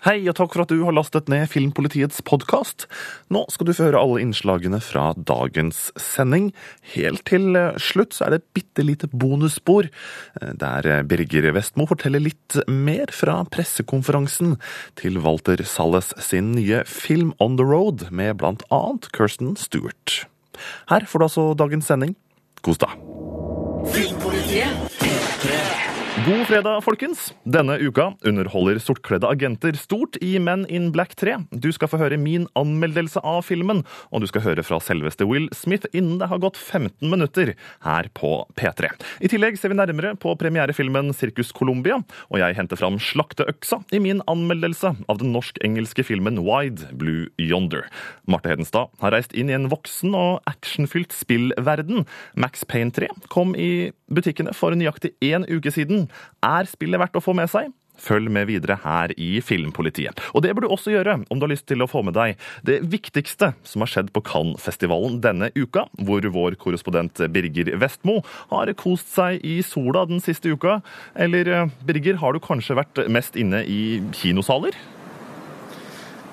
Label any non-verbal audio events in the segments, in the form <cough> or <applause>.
Hei, og takk for at du har lastet ned Filmpolitiets podkast. Nå skal du få høre alle innslagene fra dagens sending. Helt til eh, slutt så er det et bitte lite bonusspor, eh, der eh, Birger Vestmo forteller litt mer fra pressekonferansen til Walter Salles sin nye film On The Road, med blant annet Kirsten Stewart. Her får du altså dagens sending. Kos deg. God fredag, folkens! Denne uka underholder sortkledde agenter stort i Men in Black 3. Du skal få høre min anmeldelse av filmen, og du skal høre fra selveste Will Smith innen det har gått 15 minutter her på P3. I tillegg ser vi nærmere på premierefilmen Circus Columbia, og jeg henter fram slakteøksa i min anmeldelse av den norsk-engelske filmen Wide Blue Yonder. Marte Hedenstad har reist inn i en voksen og actionfylt spillverden. Max Payne 3 kom i butikkene for nøyaktig én uke siden. Er spillet verdt å få med seg? Følg med videre her i Filmpolitiet. Og det bør du også gjøre om du har lyst til å få med deg det viktigste som har skjedd på Cannes-festivalen denne uka, hvor vår korrespondent Birger Vestmo har kost seg i sola den siste uka. Eller eh, Birger, har du kanskje vært mest inne i kinosaler?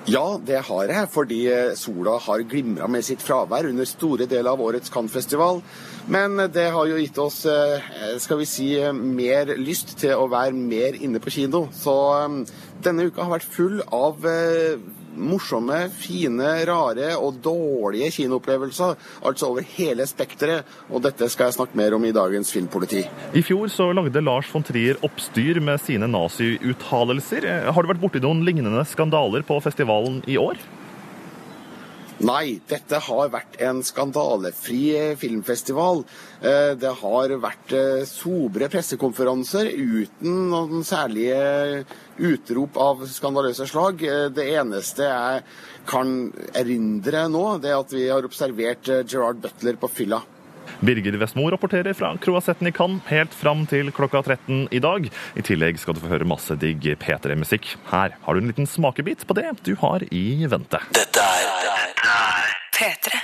Ja, det har jeg, fordi sola har glimra med sitt fravær under store deler av årets Cannes-festival. Men det har jo gitt oss, eh, skal vi si, mer lyst til å være mer inne på kino. Så eh, denne uka har vært full av eh, morsomme, fine, rare og dårlige kinoopplevelser. Altså over hele spekteret. Og dette skal jeg snakke mer om i dagens Filmpoliti. I fjor så lagde Lars von Trier oppstyr med sine naziuttalelser. Har du vært borti noen lignende skandaler på festivalen i år? Nei, dette har vært en skandalefri filmfestival. Eh, det har vært eh, sobre pressekonferanser uten noen særlige utrop av skandaløse slag. Eh, det eneste jeg kan erindre nå, det er at vi har observert Gerard Butler på fylla. Birger Vestmo rapporterer fra Kroasetten i Cannes helt fram til klokka 13 i dag. I tillegg skal du få høre masse digg P3-musikk. Her har du en liten smakebit på det du har i vente. Dette er P3.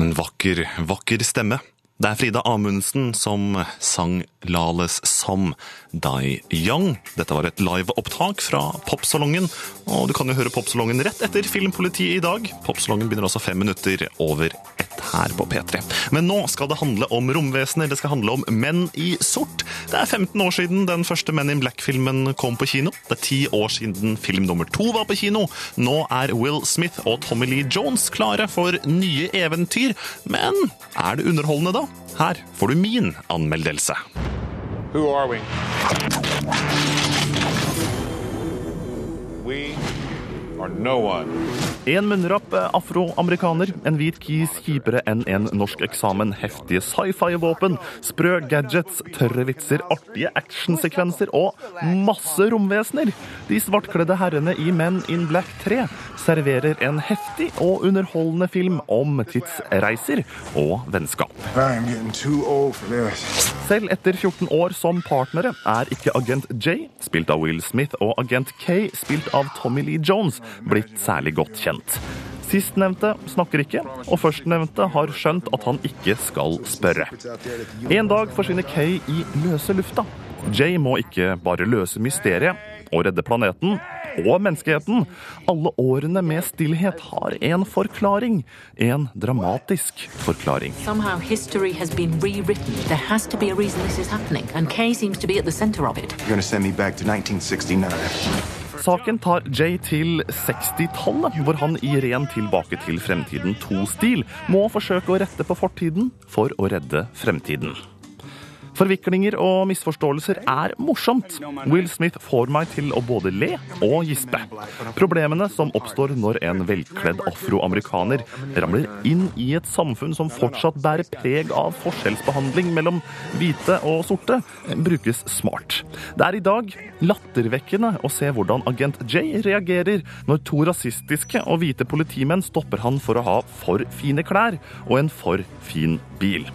En vakker, vakker stemme. Det er Frida Amundsen som sang Lales som Die Young. Dette var et liveopptak fra Popsalongen, og du kan jo høre Popsalongen rett etter Filmpolitiet i dag. Popsalongen begynner også fem minutter over ett her på P3. Men nå skal det handle om romvesener, det skal handle om menn i sort. Det er 15 år siden den første Men in Black-filmen kom på kino. Det er ti år siden film nummer to var på kino. Nå er Will Smith og Tommy Lee Jones klare for nye eventyr. Men er det underholdende, da? Her får du min anmeldelse. Who are we? We no. En munnrapp afroamerikaner, en hvit kis kjipere enn en norsk eksamen, heftige sci-fi-våpen, sprø gadgets, tørre vitser, artige actionsekvenser og masse romvesener. De svartkledde herrene i Men in Black 3 serverer en heftig og underholdende film om tidsreiser og vennskap. I'm getting too old for this. Selv etter 14 år som partnere er ikke agent J, spilt av Will Smith, og agent K, spilt av Tommy Lee Jones, blitt særlig godt kjent. Sistnevnte snakker ikke, og førstnevnte har skjønt at han ikke skal spørre. En dag forsvinner Kay i løse lufta. Jay må ikke bare løse mysteriet og redde planeten og menneskeheten. Alle årene med stillhet har en forklaring. En dramatisk forklaring. Somehow history has been rewritten. There has to be a reason this is happening, and Kay seems to be at the center of it. You're gonna send me back to 1969. Saken tar Jay til 60-tallet, hvor han i ren Tilbake til fremtiden 2-stil må forsøke å rette på fortiden for å redde fremtiden. Forviklinger og misforståelser er morsomt. Will Smith får meg til å både le og gispe. Problemene som oppstår når en velkledd afroamerikaner ramler inn i et samfunn som fortsatt bærer preg av forskjellsbehandling mellom hvite og sorte, brukes smart. Det er i dag lattervekkende å se hvordan agent J reagerer når to rasistiske og hvite politimenn stopper han for å ha for fine klær og en for fin bil.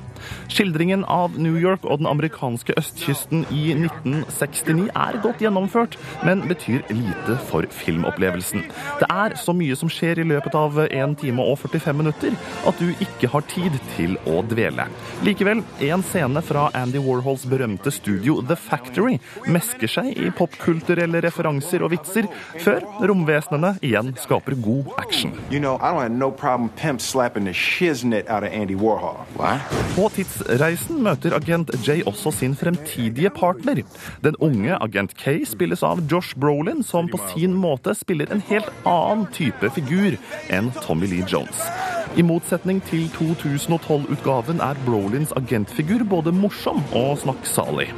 Skildringen av New York og den amerikanske østkysten i 1969 er godt gjennomført, men betyr lite for filmopplevelsen. Det er så mye som skjer i løpet av 1 time og 45 minutter at du ikke har tid til å dvele. Likevel, en scene fra Andy Warhols berømte studio The Factory mesker seg i popkulturelle referanser og vitser, før romvesenene igjen skaper god action. You know, I don't have no problem pimp slapping the shiznit out of Andy Warhol. What? På tidsreisen møter agent J også sin fremtidige partner. Den unge agent K spilles av Josh Brolin, som på sin måte spiller en helt annen type figur enn Tommy Lee Jones. I motsetning til 2012-utgaven er Brolins agentfigur både morsom og snakksalig.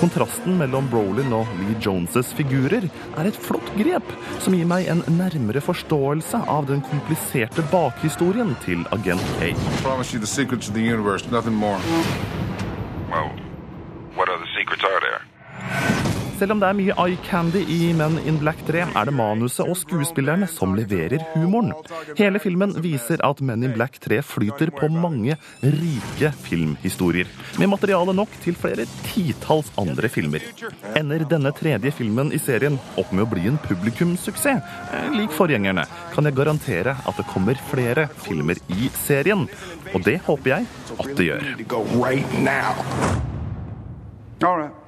Kontrasten mellom Brolin og Lee Jones' figurer er et flott grep, som gir meg en nærmere forståelse av den kompliserte bakhistorien til agent K. promise you the secrets of the universe, nothing more. Well, what other secrets are there? Selv om det er mye eye candy i Men in Black 3, er det manuset og skuespillerne som leverer humoren. Hele filmen viser at Men in Black 3 flyter på mange rike filmhistorier, med materiale nok til flere titalls andre filmer. Ender denne tredje filmen i serien opp med å bli en publikumssuksess, eh, lik forgjengerne, kan jeg garantere at det kommer flere filmer i serien. Og det håper jeg at det gjør. All right.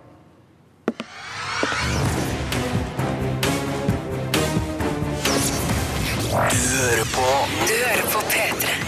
Hører på Du hører på P3.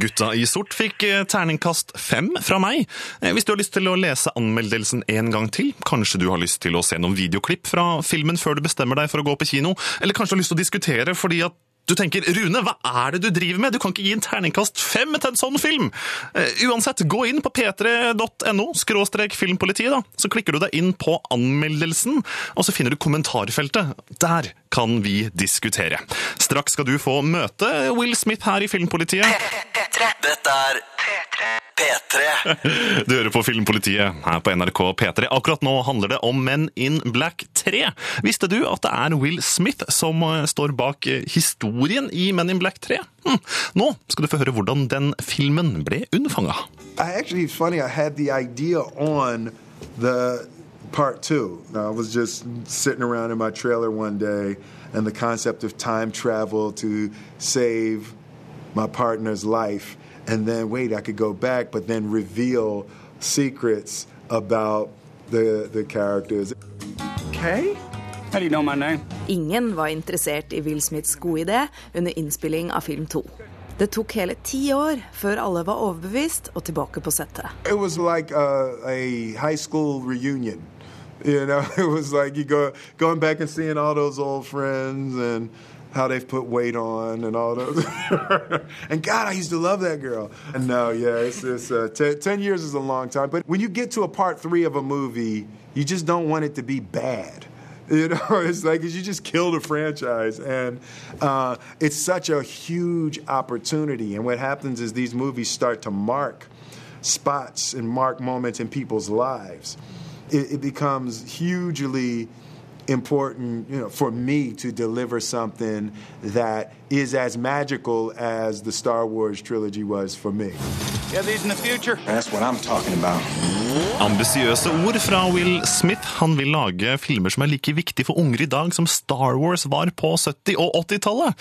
Gutta i sort fikk eh, terningkast fem fra meg. Eh, Hvis du har lyst til å lese anmeldelsen en gang til, kanskje du har lyst til å se noen videoklipp fra filmen før du bestemmer deg for å gå på kino, eller kanskje du har lyst til å diskutere fordi at du tenker, Rune, hva er det du driver med? Du kan ikke gi en terningkast fem til en sånn film! Uh, uansett, gå inn på p3.no, skråstrek filmpolitiet, da. Så klikker du deg inn på anmeldelsen, og så finner du kommentarfeltet. Der kan vi diskutere. Straks skal du få møte Will Smith her i Filmpolitiet. Dette er P3. <laughs> Du hører på Filmpolitiet her på NRK P3. Akkurat nå handler det om Men in Black 3. Visste du at det er Will Smith som eh, står bak eh, historien i Men in Black 3? Hm. Nå skal du få høre hvordan den filmen ble unnfanga. I actually, it's funny, I had the idea part two. I was just sitting around in my trailer one day, and the concept of time travel to save my partner's life, and then wait, I could go back, but then reveal secrets about the, the characters. Okay. How do you know my name? Ingen var interessert i Will Smiths gode idé under innspilling av film to. Det tok hele ti år før alle var overbevist og tilbake på settet. It was like a, a high school reunion. You know, <laughs> it was like you go going back and seeing all those old friends and how they've put weight on and all those. <laughs> and God, I used to love that girl. And no, yeah, it's, it's uh, ten, 10 years is a long time. But when you get to a part three of a movie, you just don't want it to be bad. <laughs> You know, it's like you just killed a franchise, and uh, it's such a huge opportunity. And what happens is these movies start to mark spots and mark moments in people's lives. It, it becomes hugely important, you know, for me to deliver something that is as magical as the Star Wars trilogy was for me. Yeah, these in the future? That's what I'm talking about. Ambisiøse ord fra Will Smith. Han vil lage filmer som er like viktige for unger i dag som Star Wars var på 70- og 80-tallet.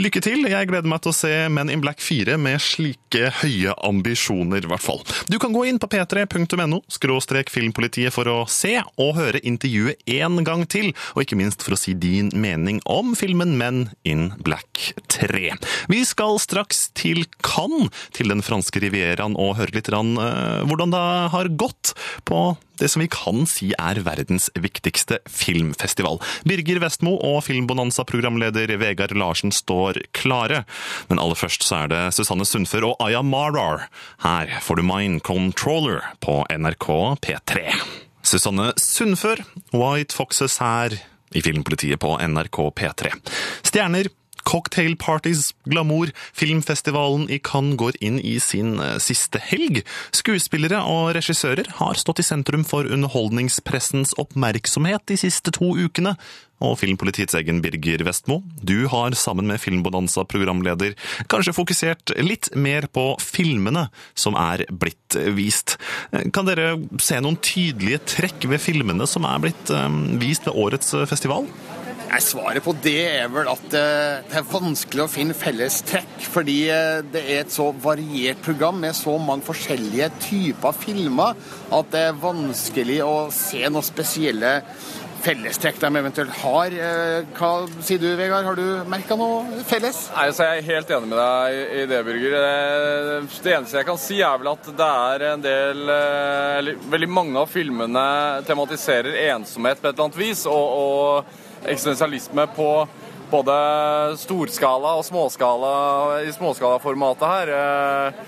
Lykke til! Jeg gleder meg til å se Men in Black 4 med slike høye ambisjoner, i hvert fall. Du kan gå inn på p3.no, skråstrek filmpolitiet, for å se og høre intervjuet en gang til, og ikke minst for å si din mening om filmen Men in Black 3. Vi skal straks til Cannes, til den franske rivieraen, og høre litt rann, uh, hvordan det har gått på det som vi kan si er verdens viktigste filmfestival. Birger Vestmo og Filmbonanza-programleder Vegard Larsen står klare. Men aller først så er det Susanne Sundfør og Aya Marar. Her får du Mind Controller på NRK P3. Susanne Sundfør, White Foxes her i Filmpolitiet på NRK P3. Stjerner, Cocktail parties, glamour. Filmfestivalen i Cannes går inn i sin eh, siste helg. Skuespillere og regissører har stått i sentrum for underholdningspressens oppmerksomhet de siste to ukene. Og Filmpolitiets egen Birger Vestmo, du har sammen med Filmbonanza-programleder kanskje fokusert litt mer på filmene som er blitt vist. Kan dere se noen tydelige trekk ved filmene som er blitt eh, vist ved årets festival? Nei, Svaret på det er vel at eh, det er vanskelig å finne felles trekk. Fordi eh, det er et så variert program med så mange forskjellige typer filmer at det er vanskelig å se noen spesielle fellestrekk de eventuelt har. Eh, Hva sier du, Vegard? Har du merka noe felles? Nei, så Jeg er helt enig med deg i- det, Birger. Det eneste jeg kan si, er vel at det er en del Eller veldig mange av filmene tematiserer ensomhet på et eller annet vis, og, og eksistensialisme på både storskala og småskala i småskalaformatet her. Eh,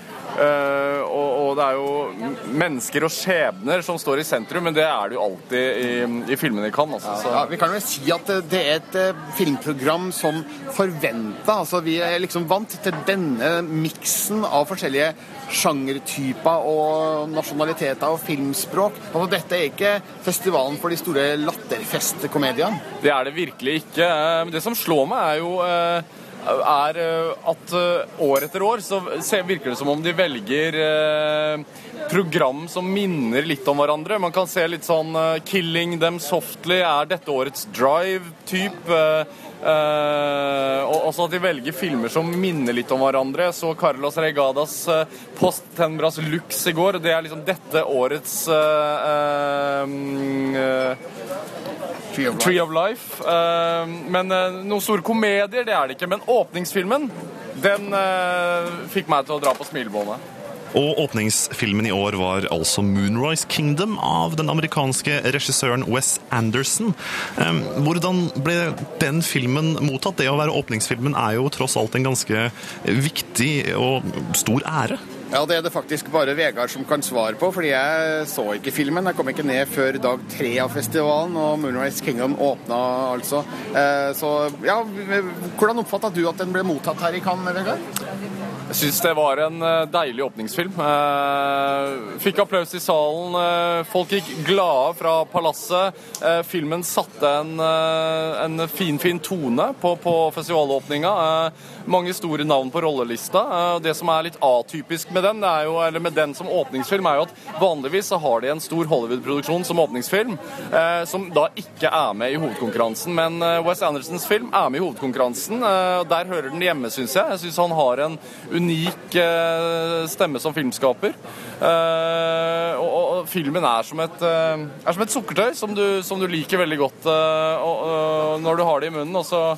eh, og, og det er jo mennesker og skjebner som står i sentrum, men det er det jo alltid i, i filmene i Cannes. Altså. Så. Ja, vi kan vel si at det er et eh, filmprogram som forventa. Altså, vi er liksom vant til denne miksen av forskjellige sjangertyper og nasjonaliteter og filmspråk. Altså, dette er ikke festivalen for de store latterfestkomediene. Det er det virkelig ikke. Det som slår meg, er jo eh, er eh, at eh, år etter år så virker det som om de velger program som minner litt om hverandre. Man kan se litt sånn 'Killing Them Softly' er dette årets drive-type. og også at de velger filmer som minner litt om hverandre. Så Carlos Regadas uh, Post Tenbras Lux i går. Det er liksom dette årets uh, uh, Tree of Life. Tree of Life. Uh, men uh, noen store komedier, det er det ikke. Men åpningsfilmen, den uh, fikk meg til å dra på smilebåndet. Og åpningsfilmen i år var altså Moonrise Kingdom av den amerikanske regissøren Wes Anderson. Hvordan ble den filmen mottatt? Det å være åpningsfilmen er jo tross alt en ganske viktig og stor ære. Ja, det er det faktisk bare Vegard som kan svare på, fordi jeg så ikke filmen. Jeg kom ikke ned før dag tre av festivalen, og Moonrise Kingdom åpna altså. Eh, Så ja, hvordan oppfatta du at den ble mottatt her i Cannes, Vegard? Jeg syns det var en eh, deilig åpningsfilm. Eh, Fikk applaus i salen. Folk gikk glade fra palasset. Filmen satte en, en fin, fin tone på, på festivalåpninga. Mange store navn på rollelista. Eh, Det som er litt atypisk med den, jo, eller med den som åpningsfilm, er jo at vanligvis så har de en stor Hollywood-produksjon som åpningsfilm, eh, som da ikke er med i hovedkonkurransen. Men eh, Wes Andersons film er med i hovedkonkurransen. eh, Der hører den hjemme, syns jeg. Jeg syns han har en unik stemme som filmskaper. Og, filmen er som et, er som et sukkertøy som du, som du liker veldig godt når du har det i munnen, og så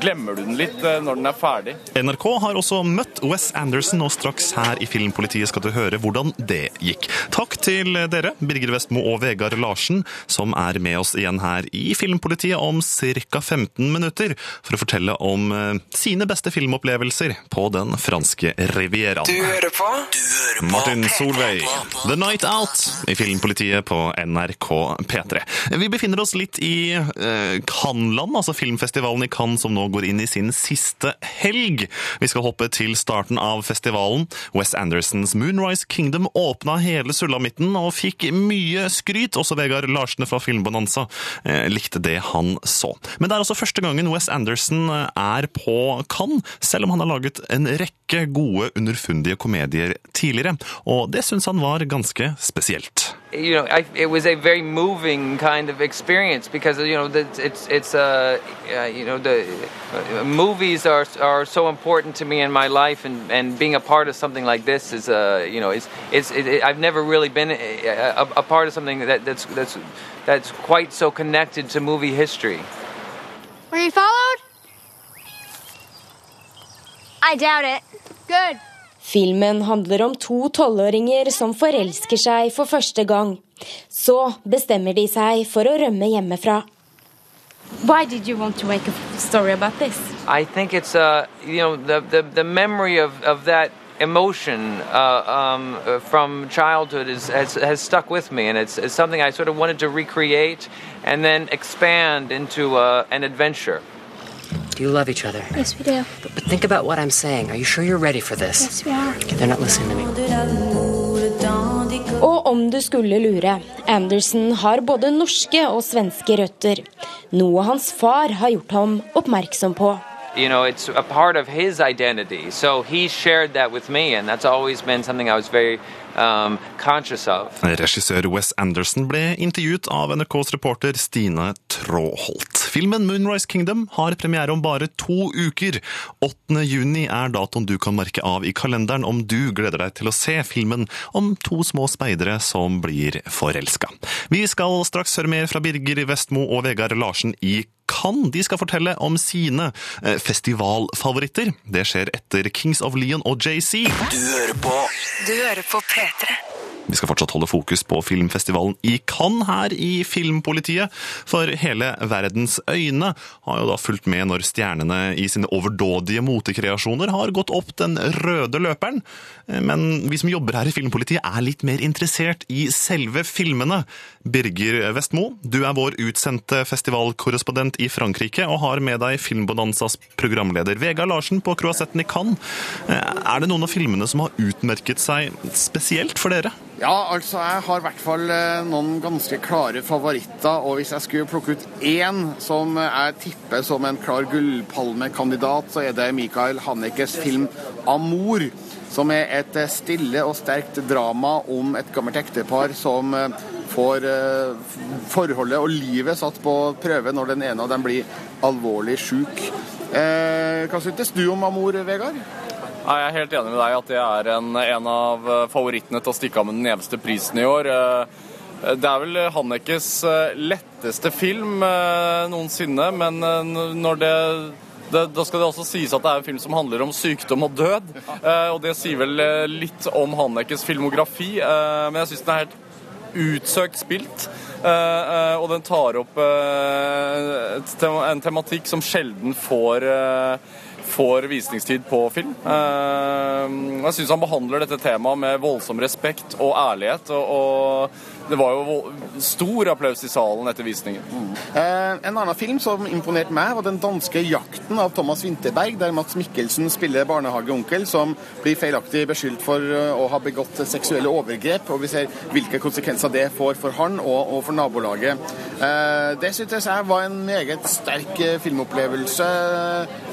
glemmer du den litt eh, når den er ferdig. NRK har også møtt Wes Anderson, og straks her i Filmpolitiet skal du høre hvordan det gikk. Takk til dere, Birger Vestmo og Vegard Larsen, som er med oss igjen her i Filmpolitiet om ca. 15 minutter, for å fortelle om eh, sine beste filmopplevelser på den franske rivieraen. Du hører på? Du hører på Martin Solveig, The Night Out i Filmpolitiet på NRK P3. Vi befinner oss litt i eh, Cannes-land, altså filmfestivalen i Cannes som nå går inn i sin siste helg. Vi skal hoppe til starten av festivalen. Wes Andersons Moonrise Kingdom åpna hele sulamitten og fikk mye skryt. Også Vegard Larsen fra Filmbonanza eh, likte det han så. Men det er også første gangen Wes Anderson eh, er på Cannes, selv om han har laget en rekke gode, underfundige komedier tidligere. Og det syns han var ganske spesielt. You know, I, it was a very moving kind of experience because you know the, it's it's uh, uh, you know the uh, movies are are so important to me in my life and, and being a part of something like this is uh, you know it's it's it, it, I've never really been a, a, a part of something that that's that's that's quite so connected to movie history. Were you followed? I doubt it. Good. Filmen handler om to tolvåringer som forelsker seg for første gang. Så bestemmer de seg for å rømme hjemmefra. Why did you want to make a story about this? I think it's uh, you know the, the, the memory of, of that emotion uh, um, uh, from childhood is, has, has stuck with me, and it's, it's something I sort of wanted to recreate and then expand into uh, an adventure. Do you love each other? Yes, we do. But, but think about what I'm saying. Are you sure you're ready for this? Yes, we are. Okay, they're not listening to me. Og om du skulle lure, Anderson har både norske og svenske røtter. Noe hans far har gjort ham oppmerksom på. You know, it's a part of his identity. So he shared that with me, and that's always been something I was very um, conscious of. Regissør Wes Anderson ble intervjuet av NRKs reporter Stine Tråholt. Filmen Moonrise Kingdom har premiere om bare to uker. 8. juni er datoen du kan merke av i kalenderen om du gleder deg til å se filmen om to små speidere som blir forelska. Vi skal straks høre mer fra Birger Vestmo og Vegard Larsen i Cannes. De skal fortelle om sine eh, festivalfavoritter. Det skjer etter Kings of Leon og JC. Du hører på Du hører på P3. Vi skal fortsatt holde fokus på filmfestivalen i Cannes her i Filmpolitiet, for hele verdens øyne har jo da fulgt med når stjernene i sine overdådige motekreasjoner har gått opp den røde løperen. Men vi som jobber her i Filmpolitiet er litt mer interessert i selve filmene. Birger Vestmo, du er vår utsendte festivalkorrespondent i Frankrike og har med deg Filmbonanzas programleder Vegard Larsen på Croisetten i Cannes. Er det noen av filmene som har utmerket seg spesielt for dere? Ja, altså jeg har i hvert fall eh, noen ganske klare favoritter. Og hvis jeg skulle plukke ut én som jeg tipper som en klar gullpalmekandidat, så er det Michael Hanekes film 'Amor'. Som er et eh, stille og sterkt drama om et gammelt ektepar som eh, får forholdet og livet satt på prøve når den ene av dem blir alvorlig sjuk. Hva syntes du om 'Amor', Vegard? Jeg er helt enig med deg at det er en, en av favorittene til å stikke av med den gjeveste prisen i år. Eh, Det er vel Hannekes eh, letteste film eh, noensinne, men når det det, da skal det også sies at det er en film som handler om sykdom og død. <laughs> Eh, og det sier vel litt om Hannekes filmografi, eh, men jeg syns den er helt utsøkt spilt. Eh, og den tar opp en tematikk som sjelden får får visningstid på film. Jeg syns han behandler dette temaet med voldsom respekt og ærlighet. og, og det var jo stor applaus i salen etter visningen. Mm. Eh, en annen film som imponerte meg, var den danske 'Jakten' av Thomas Winterberg, der Mats Mikkelsen spiller barnehageonkel som blir feilaktig beskyldt for å ha begått seksuelle overgrep. Og vi ser hvilke konsekvenser det får for han og, og for nabolaget. Eh, det syntes jeg var en meget sterk filmopplevelse.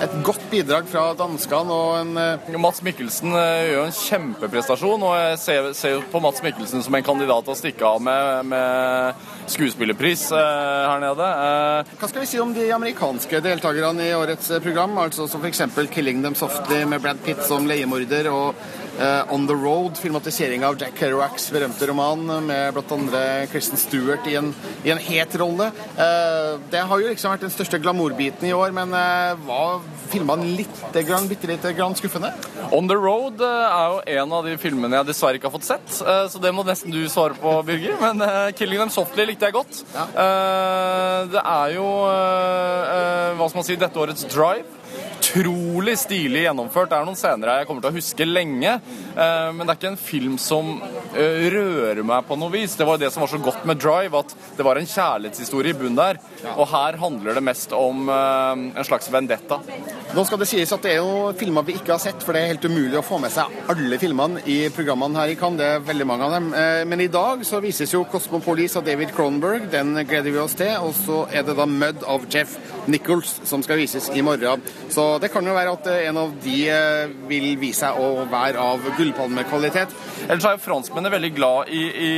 Et godt bidrag fra danskene og en Mats Mikkelsen gjør en kjempeprestasjon, og jeg ser, ser på Mats Mikkelsen som en kandidat til å stikke av med, med skuespillerpris eh, her nede. Eh, Hva skal vi si om de amerikanske deltakerne i årets program? altså Som f.eks. 'Killing Them Softly' med Brad Pitt som leiemorder, og uh, 'On The Road', filmatisering av Jack Kerouacs berømte roman med bl.a. Kristen Stewart i en, i en het rolle. Uh, det har jo liksom vært den største glamourbiten i år, men uh, var filmene litt grann, bitte lite grann skuffende? 'On The Road' er jo en av de filmene jeg dessverre ikke har fått sett, så det må nesten du svare på, Birger. Men 'Killing Them Softly' likte jeg godt. Ja. det er jo hva skal man si, dette årets drive. Utrolig stilig gjennomført. Det er noen scener jeg kommer til å huske lenge. Men det er ikke en film som rører meg på noe vis. Det var det som var så godt med Drive, at det var en kjærlighetshistorie i bunnen der. Og her handler det mest om en slags vendetta. Nå skal det sies at det er jo filmer vi ikke har sett, for det er helt umulig å få med seg alle filmene i programmene her i Cannes. Det er veldig mange av dem. Men i dag så vises jo Cosmopolis av David Cronenberg. Den gleder vi oss til. Og så er det da Mud av Jeff Nichols som skal vises i morgen. Så det kan jo være at en av de vil vise seg å være av gullpalmekvalitet. Ellers er jo franskmennene veldig glad i, i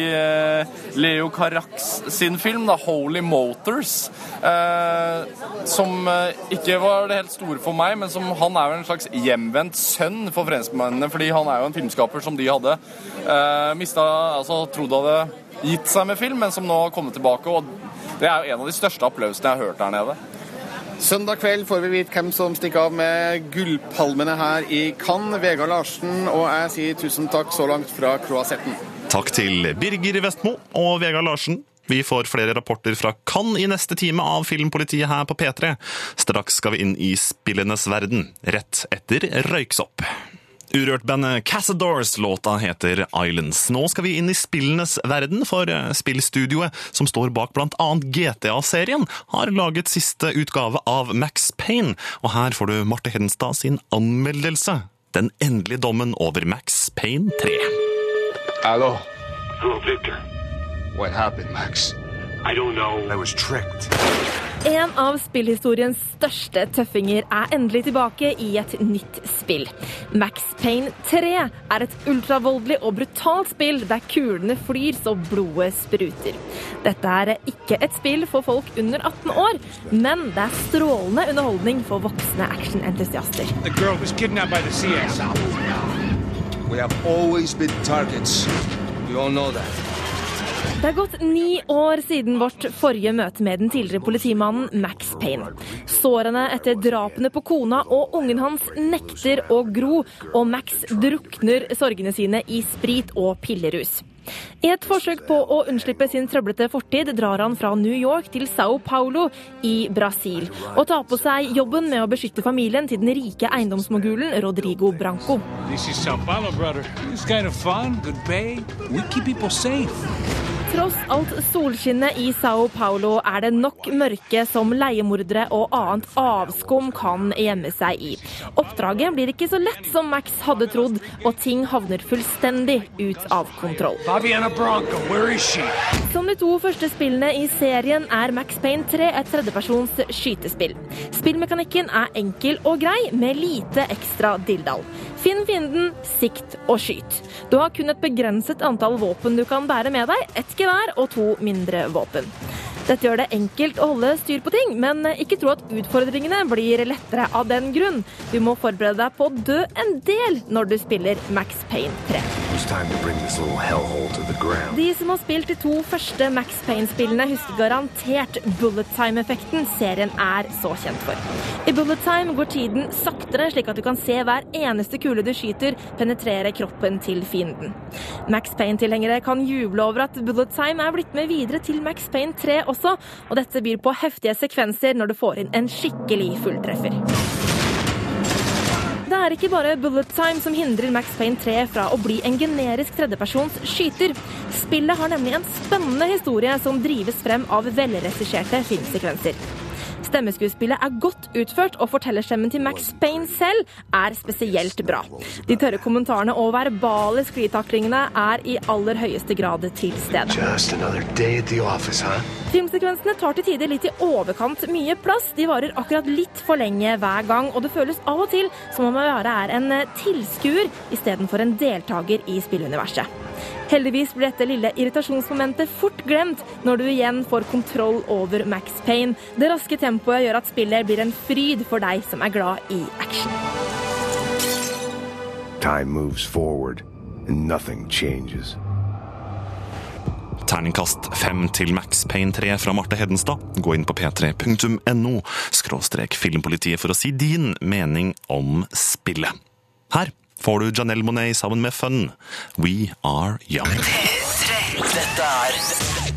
Leo Carax sin film, da, 'Holy Motors'. Eh, som ikke var det helt store for meg, men som han er jo en slags hjemvendt sønn for franskmennene, fordi han er jo en filmskaper som de hadde eh, mista Altså trodde hadde gitt seg med film, men som nå har kommet tilbake. Og det er jo en av de største applausene jeg har hørt der nede. Søndag kveld får vi vite hvem som stikker av med gullpalmene her i Cannes. Vegard Larsen og jeg sier tusen takk så langt fra Croisetten. Takk til Birger Vestmo og Vegard Larsen. Vi får flere rapporter fra Cannes i neste time av Filmpolitiet her på P3. Straks skal vi inn i spillenes verden, rett etter Røyksopp. Urørt-bandet Cassadors. Låta heter Islands. Nå skal vi inn i spillenes verden, for eh, spillstudioet som står bak bl.a. GTA-serien, har laget siste utgave av Max Payne. Og her får du Marte Hedenstad sin anmeldelse. Den endelige dommen over Max Payne 3. Hallo? Hva skjedde, happened, Max? I don't know. I was tricked. En av spillhistoriens største tøffinger er endelig tilbake i et nytt spill. Max Payne 3 er et ultravoldelig og brutalt spill der kulene flyr så blodet spruter. Dette er ikke et spill for folk under 18 år, men det er strålende underholdning for voksne actionentusiaster. The girl was kidnapped by the CS. We have always been targets. We all know that. Det er gått ni år siden vårt forrige møte med den tidligere politimannen Max Payne. Sårene etter drapene på kona og ungen hans nekter å gro, og Max drukner sorgene sine i sprit og pillerus. I et forsøk på å unnslippe sin trøblete fortid drar han fra New York til Sao Paulo i Brasil, og tar på seg jobben med å beskytte familien til den rike eiendomsmogulen Rodrigo Branco. This is Sao Paulo, brother. It's kind of fun, good pay. We keep people safe. Tross alt solskinnet i Sao Paulo er det nok mørke som leiemordere og annet avskum kan gjemme seg i. Oppdraget blir ikke så lett som Max hadde trodd, og ting havner fullstendig ut av kontroll. Som de to første spillene i serien er Max Payne 3 et tredjepersons skytespill. Spillmekanikken er enkel og grei, med lite ekstra dilldall. Finn fienden, sikt og skyt. Du har kun et begrenset antall våpen du kan bære med deg, ett gevær og to mindre våpen. Dette gjør det enkelt å holde styr på ting, men ikke tro at utfordringene blir lettere av den grunn. Du må forberede deg på å dø en del når du spiller Max Payne 3. It's time to bring this little hellhole to the ground. De som har spilt de to første Max Payne-spillene, husker garantert bullet time-effekten serien er så kjent for. I bullet time går tiden saktere, slik at du kan se hver eneste kule du skyter, penetrere kroppen til fienden. Max Payne-tilhengere kan juble over at bullet time er blitt med videre til Max Payne 3 også, og dette byr på heftige sekvenser når du får inn en skikkelig fulltreffer. Det er ikke bare bullet time som hindrer Max Payne 3 fra å bli en generisk tredjepersons skyter. Spillet har nemlig en spennende historie som drives frem av velregisserte filmsekvenser. Stemmeskuespillet er godt utført, og fortellerstemmen til Max Payne selv er spesielt bra. De tørre kommentarene og verbale sklitaklingene er i aller høyeste grad til stede. Office, huh? Filmsekvensene tar til tider litt i overkant mye plass. De varer akkurat litt for lenge hver gang, og det føles av og til som om man bare er en tilskuer istedenfor en deltaker i spilluniverset. Heldigvis blir dette lille irritasjonsmomentet fort glemt når du igjen får kontroll over Max Payne. Det raske tempoet gjør at spillet blir en fryd for deg som er glad i action. Time moves forward, and nothing changes. Terningkast fem til Max Payne 3 fra Marte Hedenstad. Gå inn på p3.no skråstrek filmpolitiet for å si din mening om spillet. Her får du Janelle Monet sammen med Fun. We Are Young. <laughs> Dette er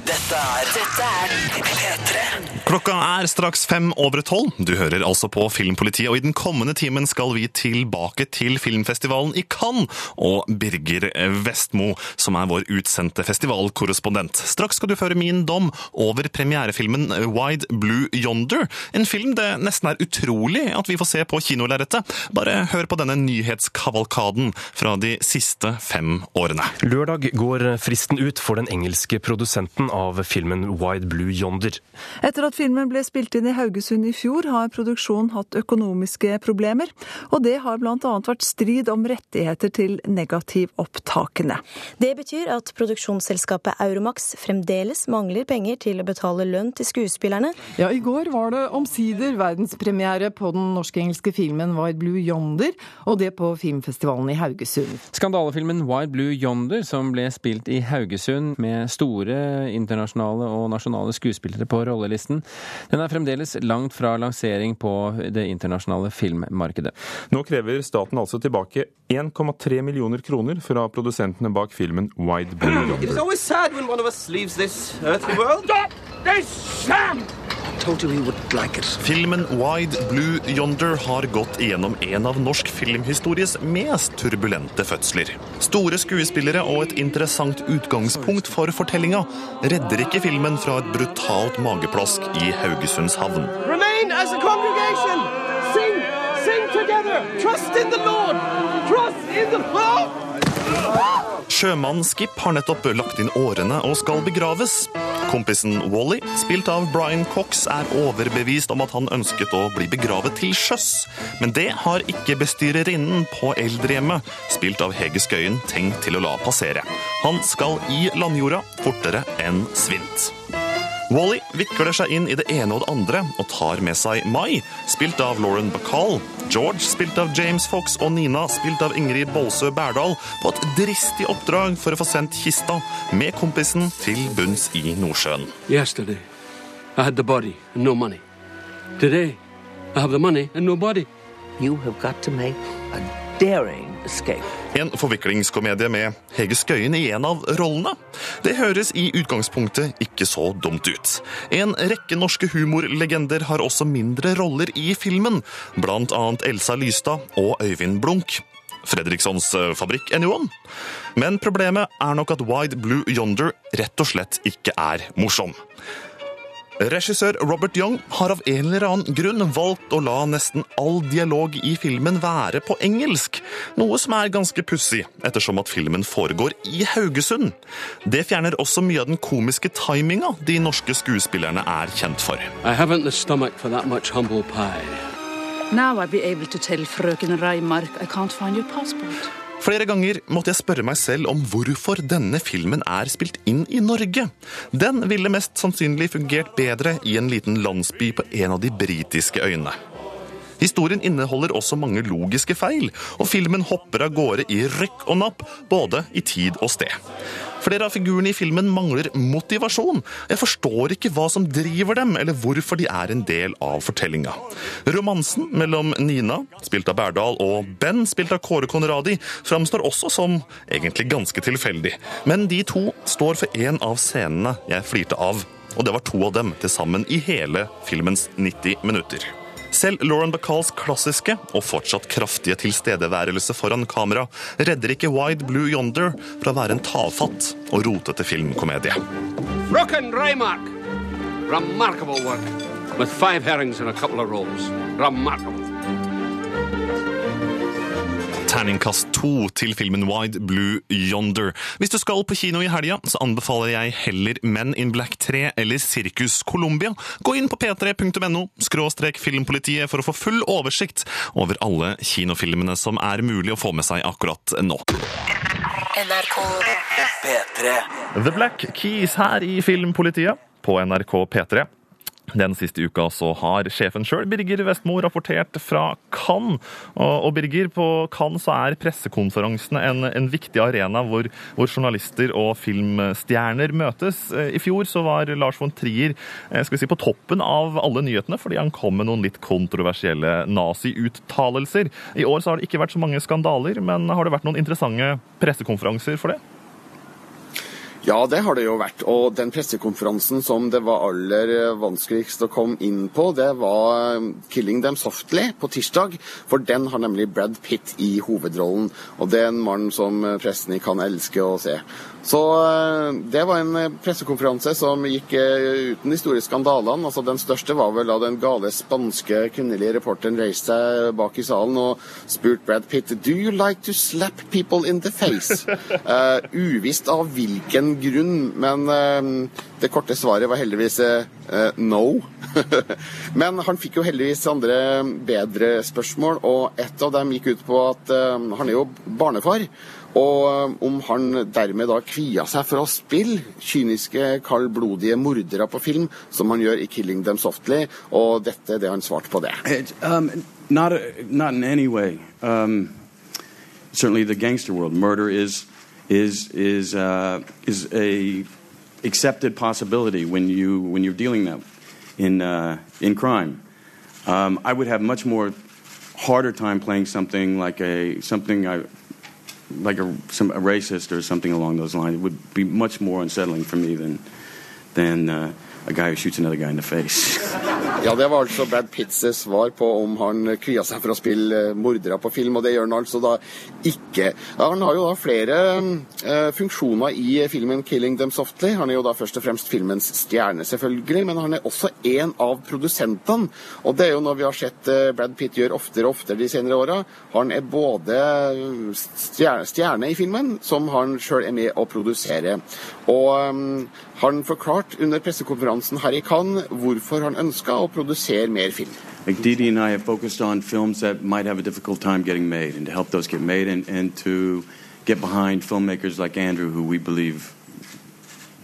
Dette er Dette er P3. Klokka er straks fem over tolv. Du hører altså på Filmpolitiet, og i den kommende timen skal vi tilbake til filmfestivalen i Cannes og Birger Vestmo, som er vår utsendte festivalkorrespondent. Straks skal du føre min dom over premierefilmen Wide Blue Yonder, en film det nesten er utrolig at vi får se på kinolerretet. Bare hør på denne nyhetskavalkaden fra de siste fem årene. Lørdag går fristen ut for den engelske produsenten av filmen Wide Blue Yonder. Etter at filmen ble spilt inn i Haugesund i fjor, har produksjonen hatt økonomiske problemer, og det har bl.a. vært strid om rettigheter til negativopptakene. Det betyr at produksjonsselskapet Euromax fremdeles mangler penger til å betale lønn til skuespillerne. Ja, i går var det omsider verdenspremiere på den norsk-engelske filmen Wide Blue Yonder, og det på filmfestivalen i Haugesund. Skandalefilmen Wide Blue Yonder, som ble spilt i Haugesund med store internasjonale og nasjonale skuespillere på rollelisten, den er fremdeles langt fra lansering på det internasjonale filmmarkedet. Nå krever staten altså tilbake 1,3 millioner kroner fra produsentene bak filmen Wide Blue Yonder. Like. Filmen Wide Blue Yonder har gått igjennom en av norsk filmhistories mest turbulente fødsler. Store skuespillere og et interessant utgangspunkt for fortellinga redder ikke filmen fra et brutalt mageplask i Haugesunds havn. Remain as a congregation. Sing, sing together. Trust in the Lord. Trust in the Lord. Sjømannen Skip har nettopp lagt inn årene og skal begraves. Kompisen Wally, spilt av Brian Cox, er overbevist om at han ønsket å bli begravet til sjøs. Men det har ikke bestyrerinnen på eldrehjemmet, spilt av Hege Skøyen, tenkt til å la passere. Han skal i landjorda fortere enn svint. Wally vikler seg inn i det ene og det andre og tar med seg Mai, spilt av Lauren Bacall, George, spilt av James Fox, og Nina, spilt av Ingrid Bolsø Berdal, på et dristig oppdrag for å få sendt kista med kompisen til bunns i Nordsjøen. Yesterday, I had the body and no money. Today, I have the money and no body. You have got to make a En forviklingskomedie med Hege Skøyen i en av rollene. Det høres i utgangspunktet ikke så dumt ut. En rekke norske humorlegender har også mindre roller i filmen, blant annet Elsa Lystad og Øyvind Blunk. Fredrikssons eh, fabrikk, anyone? Men problemet er nok at Wide Blue Yonder rett og slett ikke er morsom. Regissør Robert Young har av en eller annen grunn valgt å la nesten all dialog i filmen være på engelsk, noe som er ganske pussig, ettersom at filmen foregår i Haugesund. Det fjerner også mye av den komiske timinga de norske skuespillerne er kjent for. I haven't the stomach for that much humble pie. Now I'll be able to tell frøken Reimark I can't find your passport. Flere ganger måtte jeg spørre meg selv om hvorfor denne filmen er spilt inn i Norge. Den ville mest sannsynlig fungert bedre i en liten landsby på en av de britiske øyene. Historien inneholder også mange logiske feil, og filmen hopper av gårde i rykk og napp, både i tid og sted. Flere av figurene i filmen mangler motivasjon. Jeg forstår ikke hva som driver dem, eller hvorfor de er en del av fortellinga. Romansen mellom Nina, spilt av Berdal, og Ben, spilt av Kåre Conradi, framstår også som egentlig ganske tilfeldig. Men de to står for en av scenene jeg flirte av, og det var to av dem til sammen i hele filmens 90 minutter. Selv Lauren Bacalls klassiske og fortsatt kraftige tilstedeværelse foran kamera redder ikke Wide Blue Yonder fra å være en tafatt og rotete filmkomedie. Fröken Raymark. Remarkable work. With five herrings and a couple of rolls. Remarkable. Terningkast to til filmen Wide Blue Yonder. Hvis du skal på kino i helga, så anbefaler jeg heller Men in Black 3 eller Sirkus Colombia. Gå inn på p3.no skråstrek filmpolitiet for å få full oversikt over alle kinofilmene som er mulig å få med seg akkurat nå. NRK P3. The Black Keys her i Filmpolitiet på NRK P3. Den siste uka så har sjefen sjøl, Birger Vestmo, rapportert fra Cannes. Og, Birger, på Cannes så er pressekonferansene en, en viktig arena hvor, hvor, journalister og filmstjerner møtes. I fjor så var Lars von Trier skal vi si, på toppen av alle nyhetene fordi han kom med noen litt kontroversielle nazi-uttalelser. I år så har det ikke vært så mange skandaler, men har det vært noen interessante pressekonferanser for det? Ja, det har det jo vært. Og den pressekonferansen som det var aller vanskeligst å komme inn på, det var 'Killing Them Softly' på tirsdag. For den har nemlig Brad Pitt i hovedrollen. Og det er en mann som pressen kan elske å se. Så det var en pressekonferanse som gikk uten de store skandalene. Altså, den største var vel da den gale spanske kvinnelige reporteren reiste seg bak i salen og spurte Brad Pitt Do you like to slap people in the face? uh, <laughs> uvisst av hvilken grunn, men uh, det korte svaret var heldigvis uh, no. <laughs> men han fikk jo heldigvis andre bedre spørsmål, og et av dem gikk ut på at han er jo barnefar. Og om han dermed da kvia seg for å spille kyniske, kaldblodige mordere på film, som han gjør i 'Killing Them Softly', og dette er det han svarte på det. It, um, not, not in any way. Um, certainly the gangster world, murder is is is uh, is a accepted possibility when you when you're dealing that in uh, in crime. Um, I would have much more harder time playing something like a something I like a, some, a racist or something along those lines. It would be much more unsettling for me than than uh, a guy who shoots another guy in the face. Ja, det var altså Brad Pitts svar på om han kvia seg for å spille eh, mordere på film, og det gjør han altså da ikke. Ja, han har jo da flere eh, funksjoner i filmen 'Killing Them Softly'. Han er jo da først og fremst filmens stjerne, selvfølgelig, men han er også en av produsentene. Og det er jo noe vi har sett eh, Brad Pitt gjøre oftere og oftere de senere åra. Han er både stjerne, stjerne, i filmen, som han sjøl er med å produsere. Og um, han forklarte under pressekonferansen Cannes hvorfor han ønska å produsere mer film. Like Didi and I have focused on films that might have a difficult time getting made, and to help those get made, and, and to get behind filmmakers like Andrew, who we believe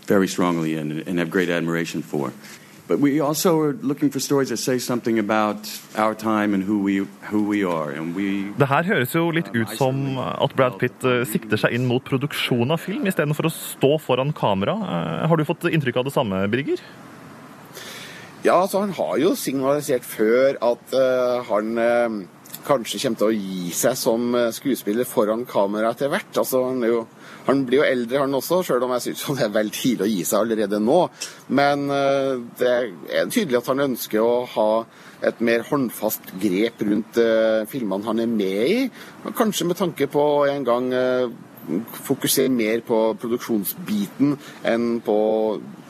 very strongly in and have great admiration for. But we also are looking for stories that say something about our time and who we, who we are. And we Det her høres jo litt ut som at Brad Pitt eh, sikter seg inn mot produksjon av film istedenfor å stå foran kamera. Eh, Har du fått inntrykk av det samme, Brigger? Ja, altså Han har jo signalisert før at uh, han uh, kanskje kommer til å gi seg som uh, skuespiller foran kamera etter hvert. Altså, han, jo, han, blir jo eldre, han også, sjøl om jeg syns det er vel tidlig å gi seg allerede nå. Men det er tydelig at han ønsker å ha et mer håndfast grep rundt filmene han er med i. Kanskje med tanke på en gang fokusere mer på produksjonsbiten enn på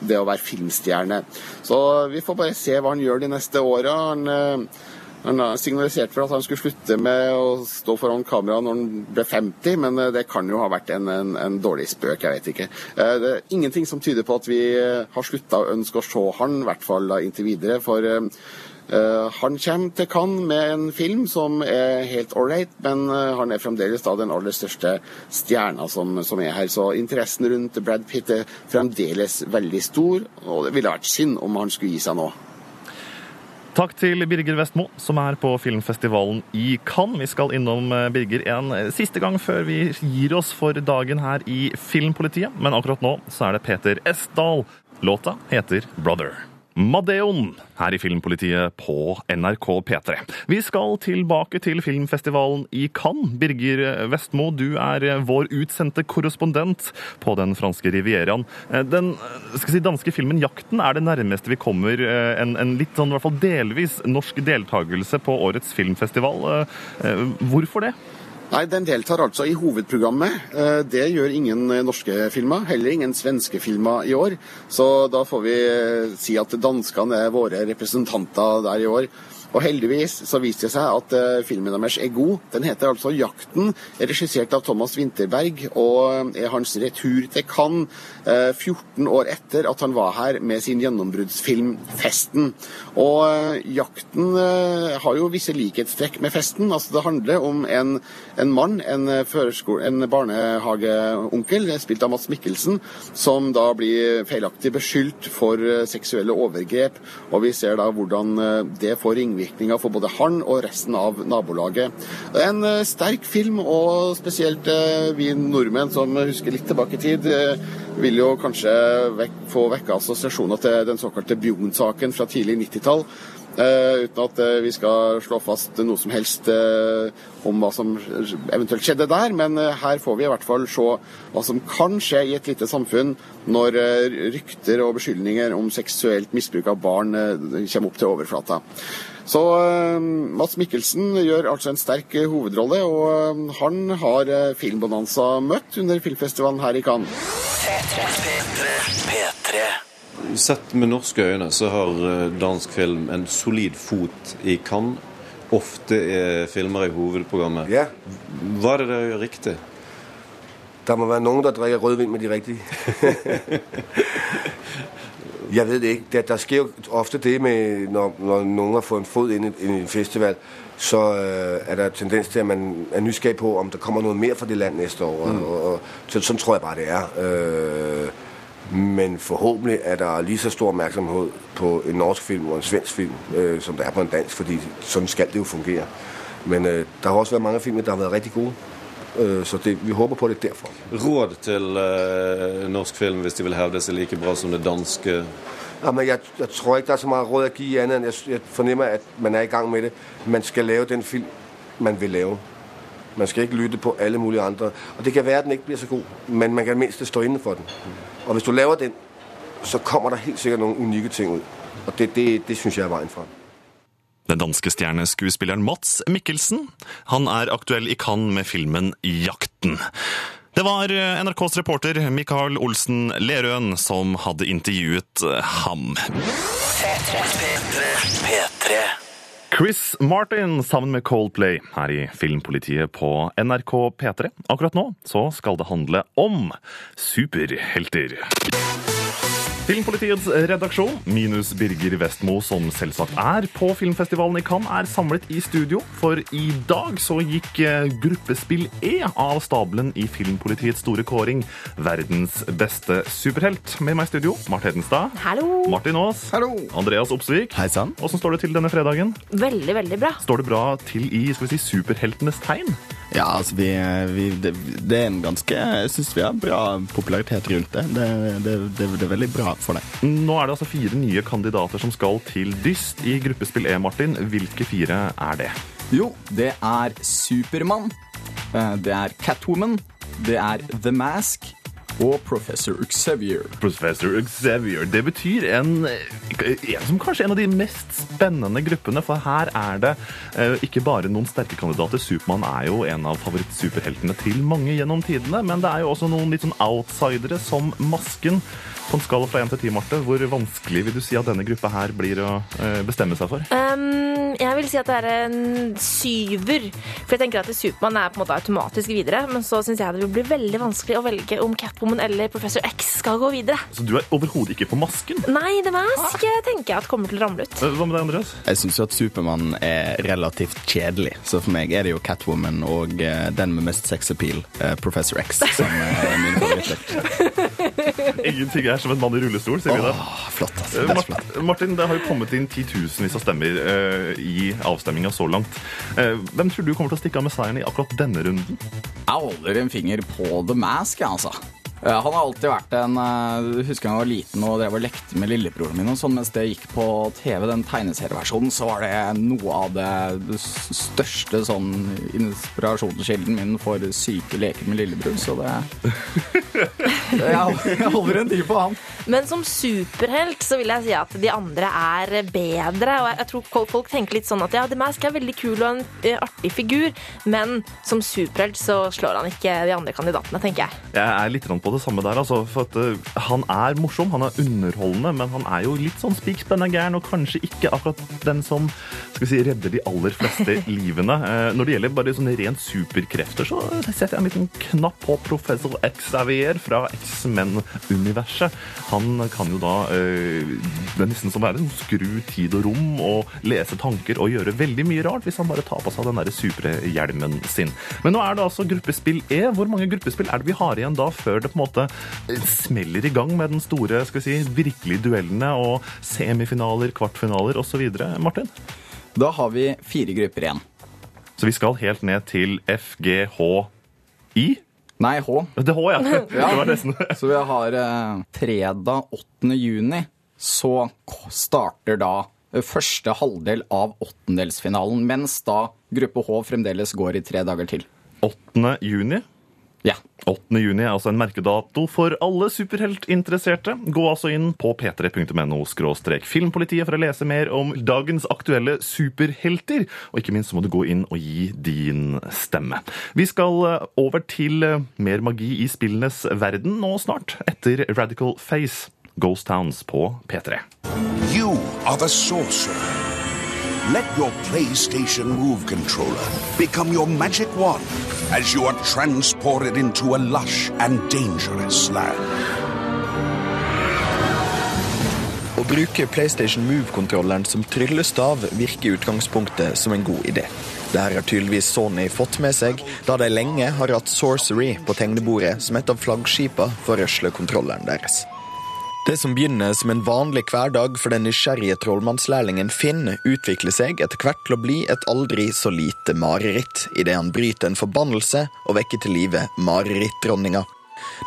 det å være filmstjerne. Så vi får bare se hva han gjør de neste åra. Han, eh, han har signalisert for at han skulle slutte med å stå foran kamera når han ble 50, men eh, det kan jo ha vært en, en, en dårlig spøk, jeg vet ikke. Eh, det er ingenting som tyder på at vi har slutta å ønske å se han, i hvert fall inntil videre. for han kommer til Cannes med en film som er helt ålreit, men han er fremdeles da den aller største stjerna som, som, er her. Så interessen rundt Brad Pitt er fremdeles veldig stor, og det ville vært synd om han skulle gi seg nå. Takk til Birger Vestmo, som er på filmfestivalen i Cannes. Vi skal innom eh, Birger en siste gang før vi gir oss for dagen her i Filmpolitiet. Men akkurat nå så er det Peter Esdal. Låta heter 'Brother'. Madeon her i Filmpolitiet på NRK P3. Vi skal tilbake til filmfestivalen i Cannes. Birger Vestmo, du er vår utsendte korrespondent på den franske rivieraen. Den si, danske filmen 'Jakten' er det nærmeste vi kommer en, en litt sånn, i hvert fall delvis norsk deltakelse på årets filmfestival. Hvorfor det? Nei, Den deltar altså i hovedprogrammet. Eh, det gjør ingen eh, norske filmer, heller ingen svenske filmer i år. Så da får vi eh, si at danskene er våre representanter der i år. Og heldigvis så viste det seg at uh, filmen deres er god. Den heter altså 'Jakten', regissert av Thomas Winterberg, og er hans retur til Cannes uh, 14 år etter at han var her med sin gjennombruddsfilm 'Festen'. Og uh, 'Jakten' har jo visse likhetstrekk med 'Festen'. Altså Det handler om en, en mann, en, en barnehageonkel, spilt av Mats Mikkelsen, som da blir feilaktig beskyldt for seksuelle overgrep. Og vi ser da hvordan det får ringvirkninger ringvirkninger for både han og resten av nabolaget. Det er en eh, sterk film, og spesielt eh, vi nordmenn som husker litt tilbake i tid, eh, vil jo kanskje få vekke assosiasjoner til den såkalte Bjugn-saken fra tidlig 90-tall. Uh, uten at uh, vi skal slå fast noe som helst uh, om hva som eventuelt skjedde der. Men her får vi i hvert fall se hva som kan skje i et lite samfunn når rykter og beskyldninger om seksuelt misbruk av barn kommer opp til overflata. Så Mats Mikkelsen gjør altså en sterk hovedrolle, og han har Filmbonanza møtt under filmfestivalen her i Cannes. Sett med norske øyne så har dansk film en solid fot i Cannes. Ofte er filmer i hovedprogrammet. Ja. Hva er det dere gjør riktig? Der må være noen som drikker rødvin med de riktige. <laughs> Jeg vet det ikke. Der, der sker jo ofte det med, når, når noen har fått en fot inn i, en festival, så øh, er der tendens til, at man er nysgjerrig på, om det kommer noe mer fra det land neste år. Mm. Og, og, så, sånn tror jeg bare, det er. Øh, men forhåpentlig er der lige så stor oppmerksomhet på en norsk film og en svensk film, øh, som der er på en dansk, fordi sånn skal det jo fungere. Men øh, der har også vært mange filmer der har været rigtig gode. Øh, så det, vi håper på det derfor. Råd til uh, norsk film hvis de vil hevde seg like bra som det danske? Ja, men jeg, jeg tror ikke det er så mye råd å gi annet enn jeg, jeg fornemmer at man er i gang med det. Man skal lave den film man vil lave. Man skal ikke lytte på alle mulige andre. Og Det kan være at den ikke blir så god, men man kan minst stå inne for den. Og hvis du laver den, så kommer der helt sikkert noen unike ting ut. Og det, det, det syns jeg er veien fram. Den danske stjerneskuespilleren Mats Mikkelsen. Han er aktuell i Cannes med filmen Jakten. Det var eh, NRKs reporter Mikael Olsen Lerøen som hadde intervjuet eh, ham. P3. Chris Martin sammen med Coldplay her i Filmpolitiet på NRK P3. Akkurat nå så skal det handle om superhelter. Filmpolitiets redaksjon, minus Birger Vestmo, som selvsagt er på filmfestivalen i Cannes, er samlet i studio. For i dag så gikk eh, gruppespill E av stabelen i Filmpolitiets store kåring. Verdens beste superhelt. Med meg i studio, Mart Hedenstad. Hallo. Martin Aas. Andreas Opsvik. Hei sann. Åssen står det til denne fredagen? Veldig, veldig bra. Står det bra til i skal vi si, superheltenes tegn? Ja, altså vi, vi det, det er en ganske Jeg syns vi har bra popularitet rundt det. Det, det, det. det, er veldig bra for det. Nå er det altså fire nye kandidater som skal til dyst i gruppespill E, Martin. Hvilke fire er det? Jo, det er Supermann. eh, Det er Catwoman. Det er The Mask. Og Professor Xavier. Professor Xavier. Det betyr en, en som kanskje er en av de mest spennende gruppene, for her er det eh, ikke bare noen sterke kandidater. Supermann er jo en av favorittsuperheltene til mange gjennom tidene, men det er jo også noen litt sånn outsidere som Masken. På en skala fra 1 til 10, Marte, hvor vanskelig vil du si at denne gruppa her blir å eh, bestemme seg for? Um, jeg vil si at det er en syver. For jeg tenker at Supermann er på en måte automatisk videre. Men så syns jeg det vil bli veldig vanskelig å velge om Catwoman eller Professor X skal gå videre. Så du er overhodet ikke på Masken? Nei, det Mask jeg tenker jeg at kommer til å ramle ut. Eh, Hva med deg, Andreas? Jeg syns jo at Supermann er relativt kjedelig, så for meg er det jo Catwoman og eh, den med mest sexappeal, appeal, Professor X, som er min favoritter. <laughs> <laughs> Ingenting er som en mann i rullestol, sier vi da. flott, altså. Det Mart- flott. Martin, det har jo kommet inn titusenvis av stemmer uh, i avstemminga så langt. Uh, hvem tror du kommer til å stikke av med seieren i akkurat denne runden? Jeg holder en finger på The Mask, jeg, altså. Han har alltid vært en eh, Husker jeg var liten og drev og lekte med lillebroren min, og sånn, mens det gikk på TV, den tegneserieversjonen, så var det noe av det største sånn inspirasjonskilden min for syke leker med lillebror, så det det- <laughs> Jeg holder en tid på han. Men som superhelt så vil jeg si at de andre er bedre. Og jeg, tror folk- folk tenker litt sånn at ja, The Mask er veldig kul og en eh, artig figur, men som superhelt så slår han ikke de andre kandidatene, tenker jeg. Jeg er litt på det samme der. Altså, for at, uh, han er morsom, han er underholdende, men han er jo litt sånn spikspenna gæren, og kanskje ikke akkurat den som skal vi si, redder de aller fleste <laughs> livene. Uh, når det gjelder bare sånne rent superkrefter, så setter jeg en liten knapp på professor Xavier fra X-Men-universet. Han kan jo da uh, Det er nesten som å være skru tid og rom og lese tanker og gjøre veldig mye rart hvis han bare tar på seg den der superhjelmen sin. Men nå er det altså gruppespill E. Hvor mange gruppespill er det vi har igjen da før det på en måte smeller i gang med den store skal vi si, virkelige duellene og semifinaler, kvartfinaler osv.? Martin? Da har vi fire grupper igjen. Så vi skal helt ned til FGHI? Nei, H. Det er H, ja. <laughs> Det var nesten. Så vi har eh, fredag 8. juni, så starter da eh, første halvdel av åttendelsfinalen, mens da gruppe H fremdeles går i tre dager til. 8. juni? Ja. 8. juni er altså en merkedato for alle superheltinteresserte. Gå altså inn på p3.no filmpolitiet for å lese mer om dagens aktuelle superhelter. Og ikke minst så må du gå inn og gi din stemme. Vi skal eh, over til eh, mer magi i spillenes verden nå snart, etter Radical Face, Ghost Towns på P3. You are the sorcerer. Let your PlayStation Move controller become your magic wand as you are transported into a lush and dangerous land. Å bruke PlayStation Move-kontrolleren som tryllestav virker i utgangspunktet som en god idé. Dette har tydeligvis Sony fått med seg, da de lenge har hatt Sorcery på tegnebordet som et av flaggskipene for røslekontrolleren deres. Det som begynner som en vanlig hverdag for den nysgjerrige trollmannslærlingen Finn, utvikler seg etter hvert til å bli et aldri så lite mareritt, idet han bryter en forbannelse og vekker til live marerittdronninga.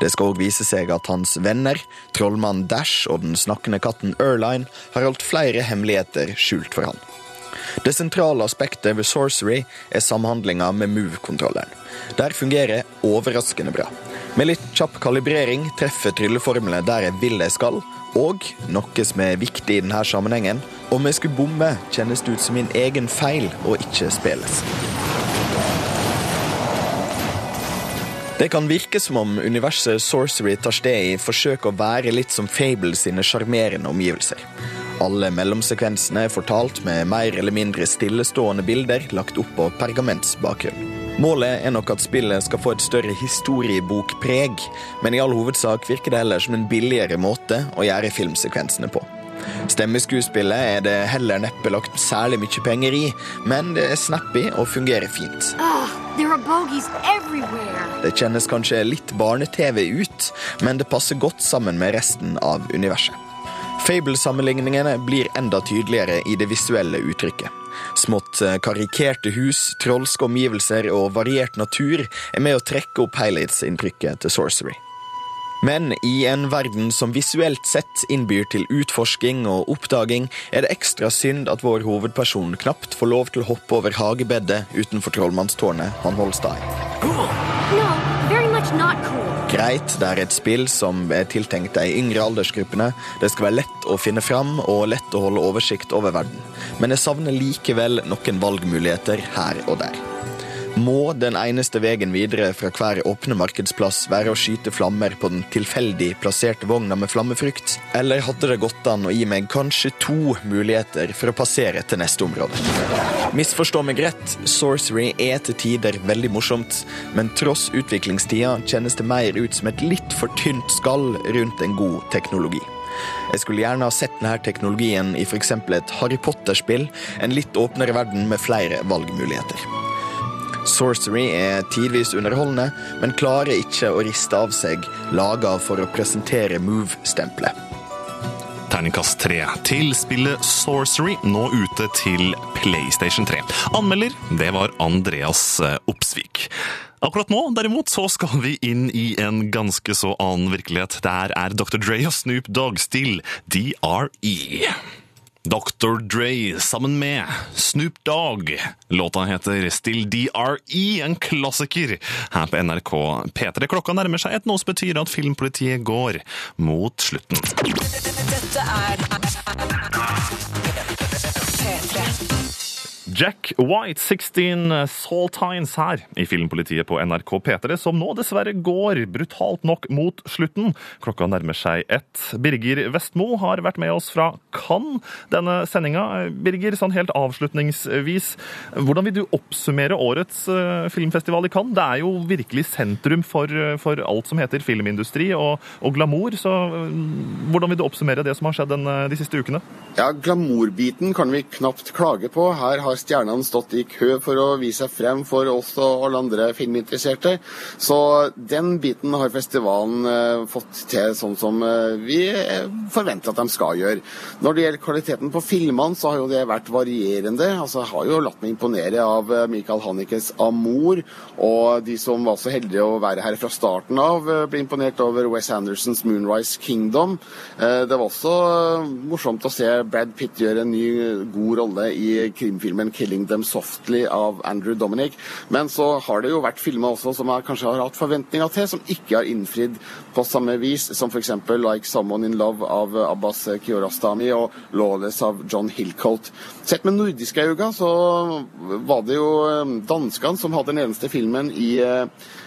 Det skal òg vise seg at hans venner, trollmann Dash og den snakkende katten Erline, har holdt flere hemmeligheter skjult for han. Det sentrale aspektet ved Sorcery er samhandlinga med Move-kontrolleren. Der fungerer overraskende bra. Med litt kjapp kalibrering treffer trylleformlene der jeg vil jeg skal, og noe som er viktig i denne sammenhengen, om jeg skulle bomme, kjennes det ut som min egen feil og ikke spilles. Det kan virke som om universet Sorcery tar sted i forsøk å være litt som Fable sine sjarmerende omgivelser. Alle mellomsekvensene er fortalt med mer eller mindre stillestående bilder lagt opp på pergamentsbakgrunn. Målet er nok at spillet skal få et større historiebokpreg, men i all hovedsak virker det heller som en billigere måte å gjøre filmsekvensene på. Stemmeskuespillet er det heller neppe lagt særlig mye penger i, men det er snappy og fungerer fint. Everywhere. Det kjennes kanskje litt barne-TV ut, men det passer godt sammen med resten av universet. Fable-sammenligningene blir enda tydeligere i det visuelle uttrykket. Smått eh, karikerte hus, trolske omgivelser og variert natur er med å trekke opp helhetsinntrykket til Sorcery. Men i en verden som visuelt sett innbyr til utforsking og oppdaging, er det ekstra synd at vår hovedperson knapt får lov til å hoppe over hagebedet utenfor trollmannstårnet han holder sta i. Greit, det er et spill som er tiltenkt de yngre aldersgruppene. Det skal være lett å finne fram og lett å holde oversikt over verden. Men jeg savner likevel noen valgmuligheter her og der. Må den eneste veien videre fra hver åpne markedsplass være å skyte flammer på den tilfeldig plasserte vogna med flammefrukt? Eller hadde det gått an å gi meg kanskje to muligheter for å passere til neste område? Misforstå meg rett, Sorcery er til tider veldig morsomt, men tross utviklingstida kjennes det mer ut som et litt for tynt skall rundt en god teknologi. Jeg skulle gjerne ha sett denne teknologien i f.eks. et Harry Potter-spill, en litt åpnere verden med flere valgmuligheter. Sorcery er tidvis underholdende, men klarer ikke å riste av seg laga for å presentere Move-stempelet. Terningkast 3 til spillet Sorcery, nå ute til PlayStation 3. Anmelder, det var Andreas eh, Opsvik. Akkurat nå, derimot, så skal vi inn i en ganske så annen virkelighet. Der er Dr. Dre og Snoop Dogg still DRE. Dr. Dre sammen med Snoop Dogg. Låta heter Still DRE, en klassiker her på NRK P3. Klokka nærmer seg et noe som betyr at filmpolitiet går mot slutten. Dette er Jack White, 16 Saltines her i Filmpolitiet på NRK P3, som nå dessverre går brutalt nok mot slutten. Klokka nærmer seg ett. Birger Vestmo har vært med oss fra Cannes denne sendinga. Birger, sånn helt avslutningsvis, hvordan vil du oppsummere årets eh, filmfestival i Cannes? Det er jo virkelig sentrum for, for alt som heter filmindustri og, og glamour, så eh, hvordan vil du oppsummere det som har skjedd den, de siste ukene? Ja, Glamourbiten kan vi knapt klage på. Her har stjernene stått i kø for å vise seg frem for oss og alle andre filminteresserte. Så den biten har festivalen eh, fått til sånn som eh, vi forventer at de skal gjøre. Når det gjelder kvaliteten på filmene, så har jo det vært varierende. Altså, jeg har jo latt meg imponere av eh, Michael Hannikes 'Amor', og de som var så heldige å være her fra starten av, eh, ble imponert over Wes Andersons 'Moonrise Kingdom'. Eh, Det var også eh, morsomt å se Brad Pitt gjøre en ny god rolle i krimfilmen 'Killing Them Softly' av Andrew Dominic. Men så har det jo vært filmer også som jeg kanskje har hatt forventninger til, som ikke har innfridd på samme vis, som f.eks. 'Like Someone In Love' av Abbas Kiorastami og 'Lawless' av John Hillcolt. Sett med nordiske øyne så var det jo eh, danskene som hadde den eneste filmen i eh,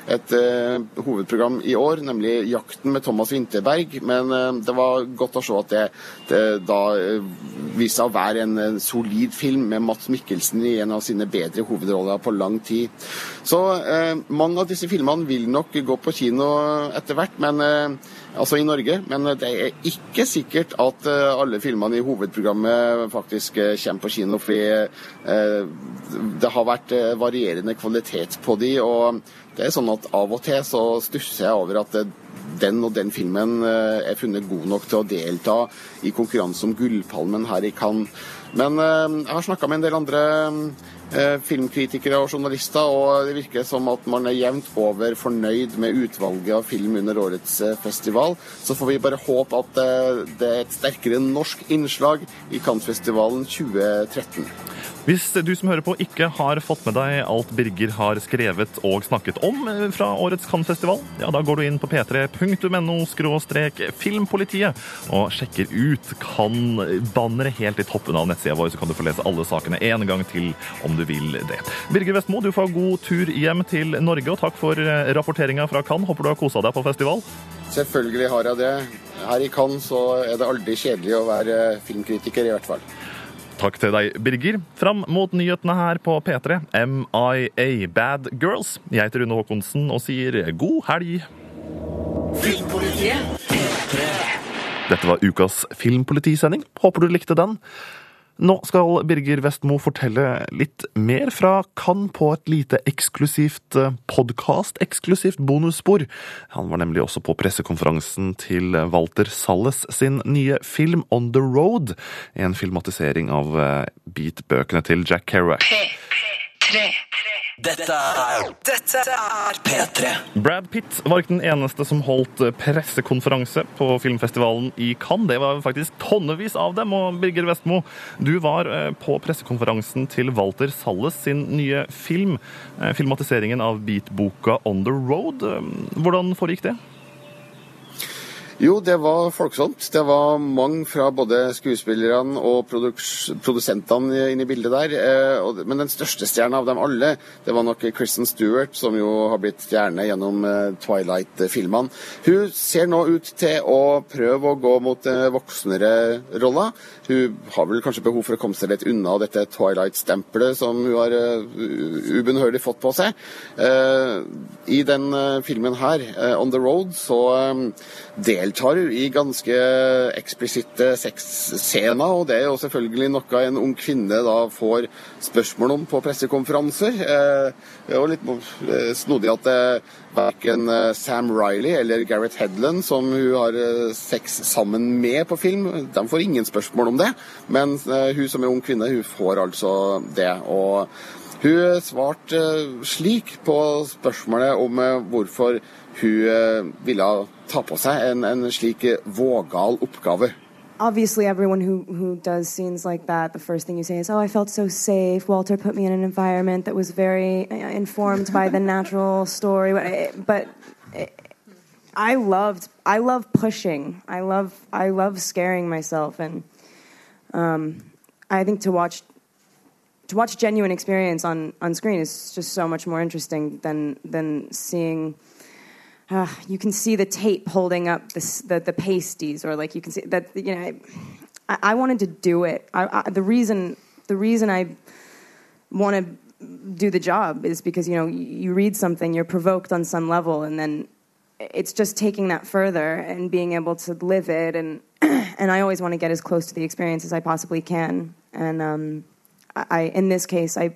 et eh, hovedprogram i år, nemlig 'Jakten med Thomas Winterberg'. Men eh, det var godt å se at det, det da eh, viste seg å være en, en solid film med Mats Mikkelsen i en av sine bedre hovedroller på lang tid. Så mange av disse filmene vil nok gå på kino etter hvert, men altså i Norge. Men det er ikke sikkert at alle filmene i hovedprogrammet faktisk kommer på kino, fordi det har vært varierende kvalitet på de, og det er sånn at av og til så stusser jeg over at eh, den og den filmen eh, er funnet god nok til å delta i konkurranse om Gullpalmen her i Cannes. Men eh, jeg har snakka med en del andre filmkritikere og journalister, og det virker som at man er jevnt over fornøyd med utvalget av film under årets festival. Så får vi bare håpe at det er et sterkere norsk innslag i Cannes-festivalen 2013. Hvis du som hører på ikke har fått med deg alt Birger har skrevet og snakket om eh, fra årets Cannes-festival, ja, da går du inn på p3.no filmpolitiet og sjekker ut Cannes-banneret helt i toppen av nettsida vår, så kan du få lese alle sakene en gang til om du vil det. Birger Vestmo, du får god tur hjem til Norge, og takk for eh, rapporteringa fra Cannes. Håper du har kosa deg på festival. Selvfølgelig har jeg det. Her i Cannes så er det aldri kjedelig å være filmkritiker, i hvert fall. Takk til deg, Birger. Fram mot nyhetene her på P3, MIA Bad Girls. Jeg heter Rune Håkonsen og sier god helg. Filmpolitiet P3. Dette var ukas filmpolitisending. Håper du likte den. Nå skal Birger Vestmo fortelle litt mer fra Cannes på et lite eksklusivt podkast-eksklusivt bonusspor. Han var nemlig også på pressekonferansen til Walter Salles sin nye film On The Road. En filmatisering av beat-bøkene til Jack Kerouac. P3. Dette er Dette er P3. Brad Pitt var ikke den eneste som holdt pressekonferanse på filmfestivalen i Cannes. Det var faktisk tonnevis av dem. Og Birger Vestmo, du var eh, på pressekonferansen til Walter Salles sin nye film. eh, Filmatiseringen av beatboka On The Road. Eh, Hvordan foregikk det? Jo, det var folksomt. Det var mange fra både skuespillerne og produsentene inne i bildet der. Eh, Men den største stjerna av dem alle, det var nok Kristen Stewart, som jo har blitt stjerne gjennom eh, Twilight-filmene. Hun ser nå ut til å prøve å gå mot eh, voksnere roller. Hun har vel kanskje behov for å komme seg litt unna dette Twilight-stempelet som hun har eh, ubønnhørlig fått på seg. Eh, I den eh, filmen her, On The Road, så deltar hun i ganske eksplisitte sexscener, og det er jo selvfølgelig noe en ung kvinne da får spørsmål om på pressekonferanser. Det er jo litt snodig at det verken Sam Riley eller Gareth Hedlund, som hun har sex sammen med på film, de får ingen spørsmål om det. Men eh, hun som er ung kvinne, hun får altså det. og hun svarte eh, slik på spørsmålet om eh, hvorfor hun ville ta på seg en, en slik vågal oppgave. obviously everyone who who does scenes like that the first thing you say is oh i felt so safe. Walter put me in an environment that was very informed by the natural story. But- but i loved i love pushing. I love i love scaring myself. And um, i think to watch to watch genuine experience on on screen is just so much more interesting than than seeing uh, you can see the tape holding up this, the the pasties, or like you can see that you know. I, I wanted to do it. I, I, the reason the reason I want to do the job is because you know you read something, you're provoked on some level, and then it's just taking that further and being able to live it. And <clears throat> and I always want to get as close to the experience as I possibly can. And um, I, in this case, I.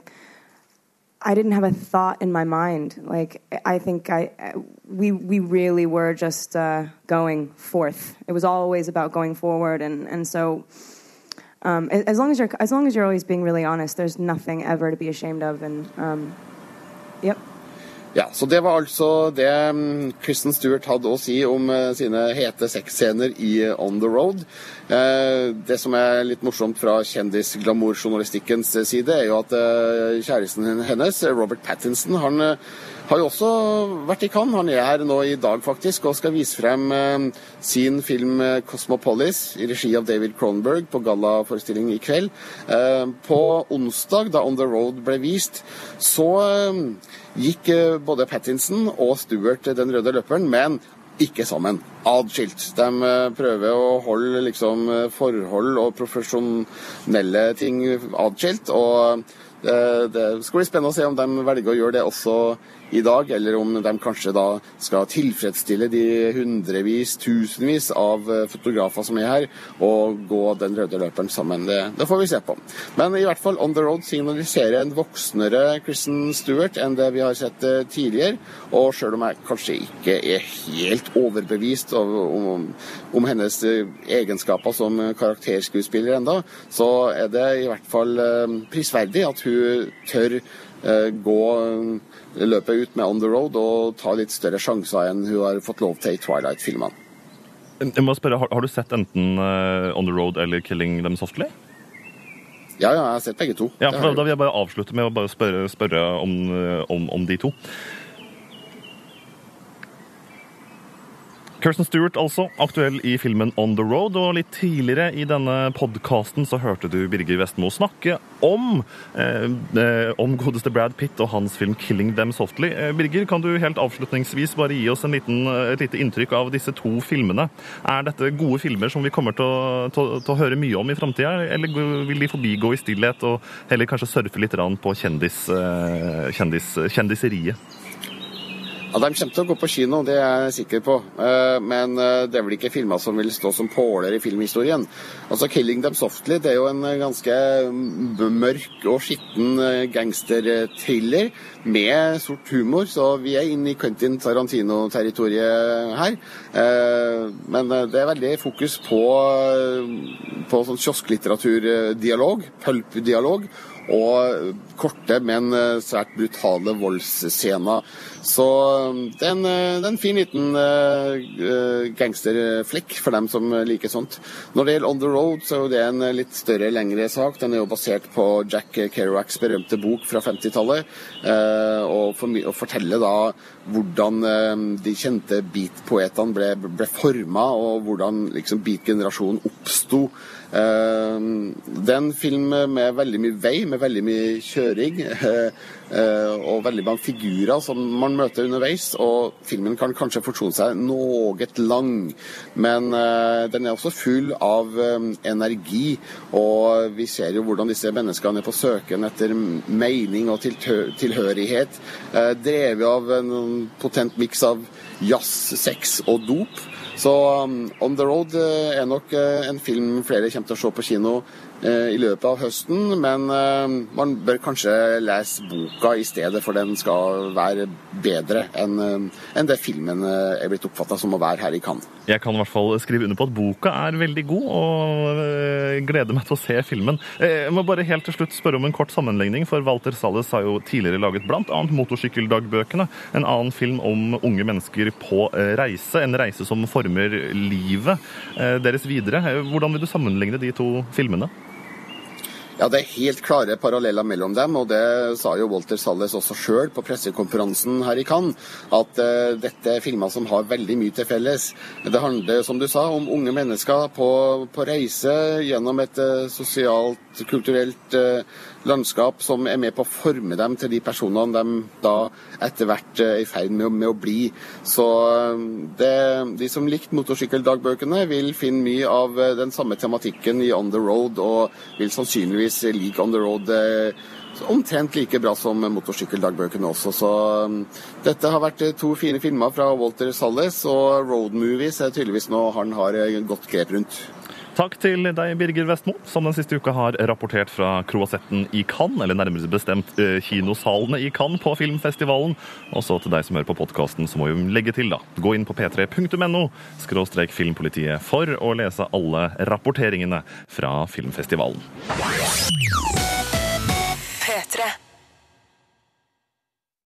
I didn't have a thought in my mind. Like I think I, we we really were just uh, going forth. It was always about going forward, and and so um, as long as you're as long as you're always being really honest, there's nothing ever to be ashamed of. And um, yep. Ja, Så det var altså det mm, Kristen Stewart hadde å si om eh, sine hete sexscener i eh, On The Road. Eh, Det som er litt morsomt fra kjendis-glamourjournalistikkens side, er jo at kjæresten hennes, Robert Pattinson, han har jo også vært i Cannes. Han er her nå i dag faktisk og skal vise frem sin film 'Cosmopolis' i regi av David Cronberg på gallaforestilling i kveld. På onsdag, da On The Road ble vist, så gikk eh, både Pattinson og Stewart den røde løperen, men ikke sammen. Adskilt. De eh, prøver å holde liksom eh, forhold og profesjonelle ting adskilt. og det, det skal bli spennende å se om de velger å gjøre det også i dag, eller om de kanskje da skal tilfredsstille de hundrevis, tusenvis av eh, fotografer som er her, og gå den røde løperen sammen. Det, det får vi se på. Men i hvert fall On The Road signaliserer en voksnere Kristen Stewart enn det vi har sett eh, tidligere. Og sjøl om jeg kanskje ikke er helt overbevist om, om, om hennes eh, egenskaper som karakterskuespiller enda, så er det i hvert fall prisverdig at hun tør gå eh, løpet ut med On The Road og tar litt større sjanser enn hun har fått lov til i Twilight-filmene. Jeg må spørre, har, har du sett enten eh, On The Road eller Killing Them Softly? Ja, ja, jeg har sett begge to. Ja, har Da vil jeg bare avslutte med å bare spørre, spørre om, om, om de to. Kirsten Stewart, altså, aktuell i filmen On the Road. Og litt tidligere i denne podkasten så hørte du Birger Vestmo snakke om, eh, eh, om godeste Brad Pitt og hans film 'Killing Them Softly'. Eh, Birger, kan du helt avslutningsvis bare gi oss en liten, eh, et lite inntrykk av disse to filmene? Er dette gode filmer som vi kommer til å, til, til å høre mye om i framtida, eller vil de forbigå i stillhet og heller kanskje surfe litt på kjendis, kjendis, kjendiseriet? Ja, De kommer til å gå på kino, det er jeg sikker på. Eh, Men eh, det er vel ikke filmer som vil stå som påler i filmhistorien. Altså 'Killing Them Softly' det er jo en eh, ganske mørk og skitten gangsterthriller med sort humor, så vi er inne i Quentin Tarantino-territoriet her. Men det er veldig fokus på, på sånn kiosklitteraturdialog, pulp-dialog, og korte, men eh, svært brutale voldsscener. Så eh, eh, det er en fin liten gangsterflekk for dem som liker sånt. Når det gjelder On the Road, så er det en litt større, lengre sak. Den er jo basert på Jack Kerouacs berømte bok fra 50-tallet, eh, og, forteller da hvordan de kjente beat-poetene ble, ble forma, og hvordan liksom beat-generasjonen oppsto. Eh, Det er en film med veldig mye vei, med veldig mye kjøring. <laughs> eh, Og veldig mange figurer som man møter underveis. Og filmen kan kanskje fortone seg noe lang, men eh, den er også full av energi. Og vi ser jo hvordan disse menneskene er på søken etter mening og tilhørighet. Drevet av en potent miks av jazz, sex og dop. Så um, On the Road uh, er nok uh, en film flere kommer til å se på kino uh, i løpet av høsten, men man bør kanskje lese boka i stedet, for den skal være bedre enn enn det filmen er blitt oppfatta som å være her i Cannes. Jeg kan i hvert fall skrive under på at boka er veldig god, og gleder meg til å se filmen. Jeg må bare helt til slutt spørre om en kort sammenligning, for Walter Salles har jo tidligere laget bl.a. Motorsykkeldagbøkene, en annen film om unge mennesker på reise, en reise som former livet eh, deres videre. Eh, Hvordan vil du sammenligne de to filmene? Ja, Det er helt klare paralleller mellom dem, og det sa jo Walter Salles også sjøl på pressekonferansen her i Cannes, at uh, dette er filmer som har veldig mye til felles. Det handler, som du sa, om unge mennesker på, på reise gjennom et uh, sosialt, kulturelt eh, landskap som er med på å forme dem til de personene de da etter hvert er i ferd med, med å bli. Så eh, det, de som likte motorsykkeldagbøkene, vil finne mye av eh, den samme tematikken i On the Road, og vil sannsynligvis like On the Road eh, omtrent like bra som motorsykkeldagbøkene også. Så dette har vært to fine filmer fra Walter Salles, og road movies er tydeligvis noe han har godt grep rundt. Takk til deg, Birger Vestmo, som den siste uka har rapportert fra Croasetten i Cannes, eller nærmere bestemt eh, kinosalene i Cannes på filmfestivalen. Og så til deg som hører på podkasten, så må vi legge til, da. Gå inn på p3.no skråstrek filmpolitiet for å lese alle rapporteringene fra filmfestivalen. P3.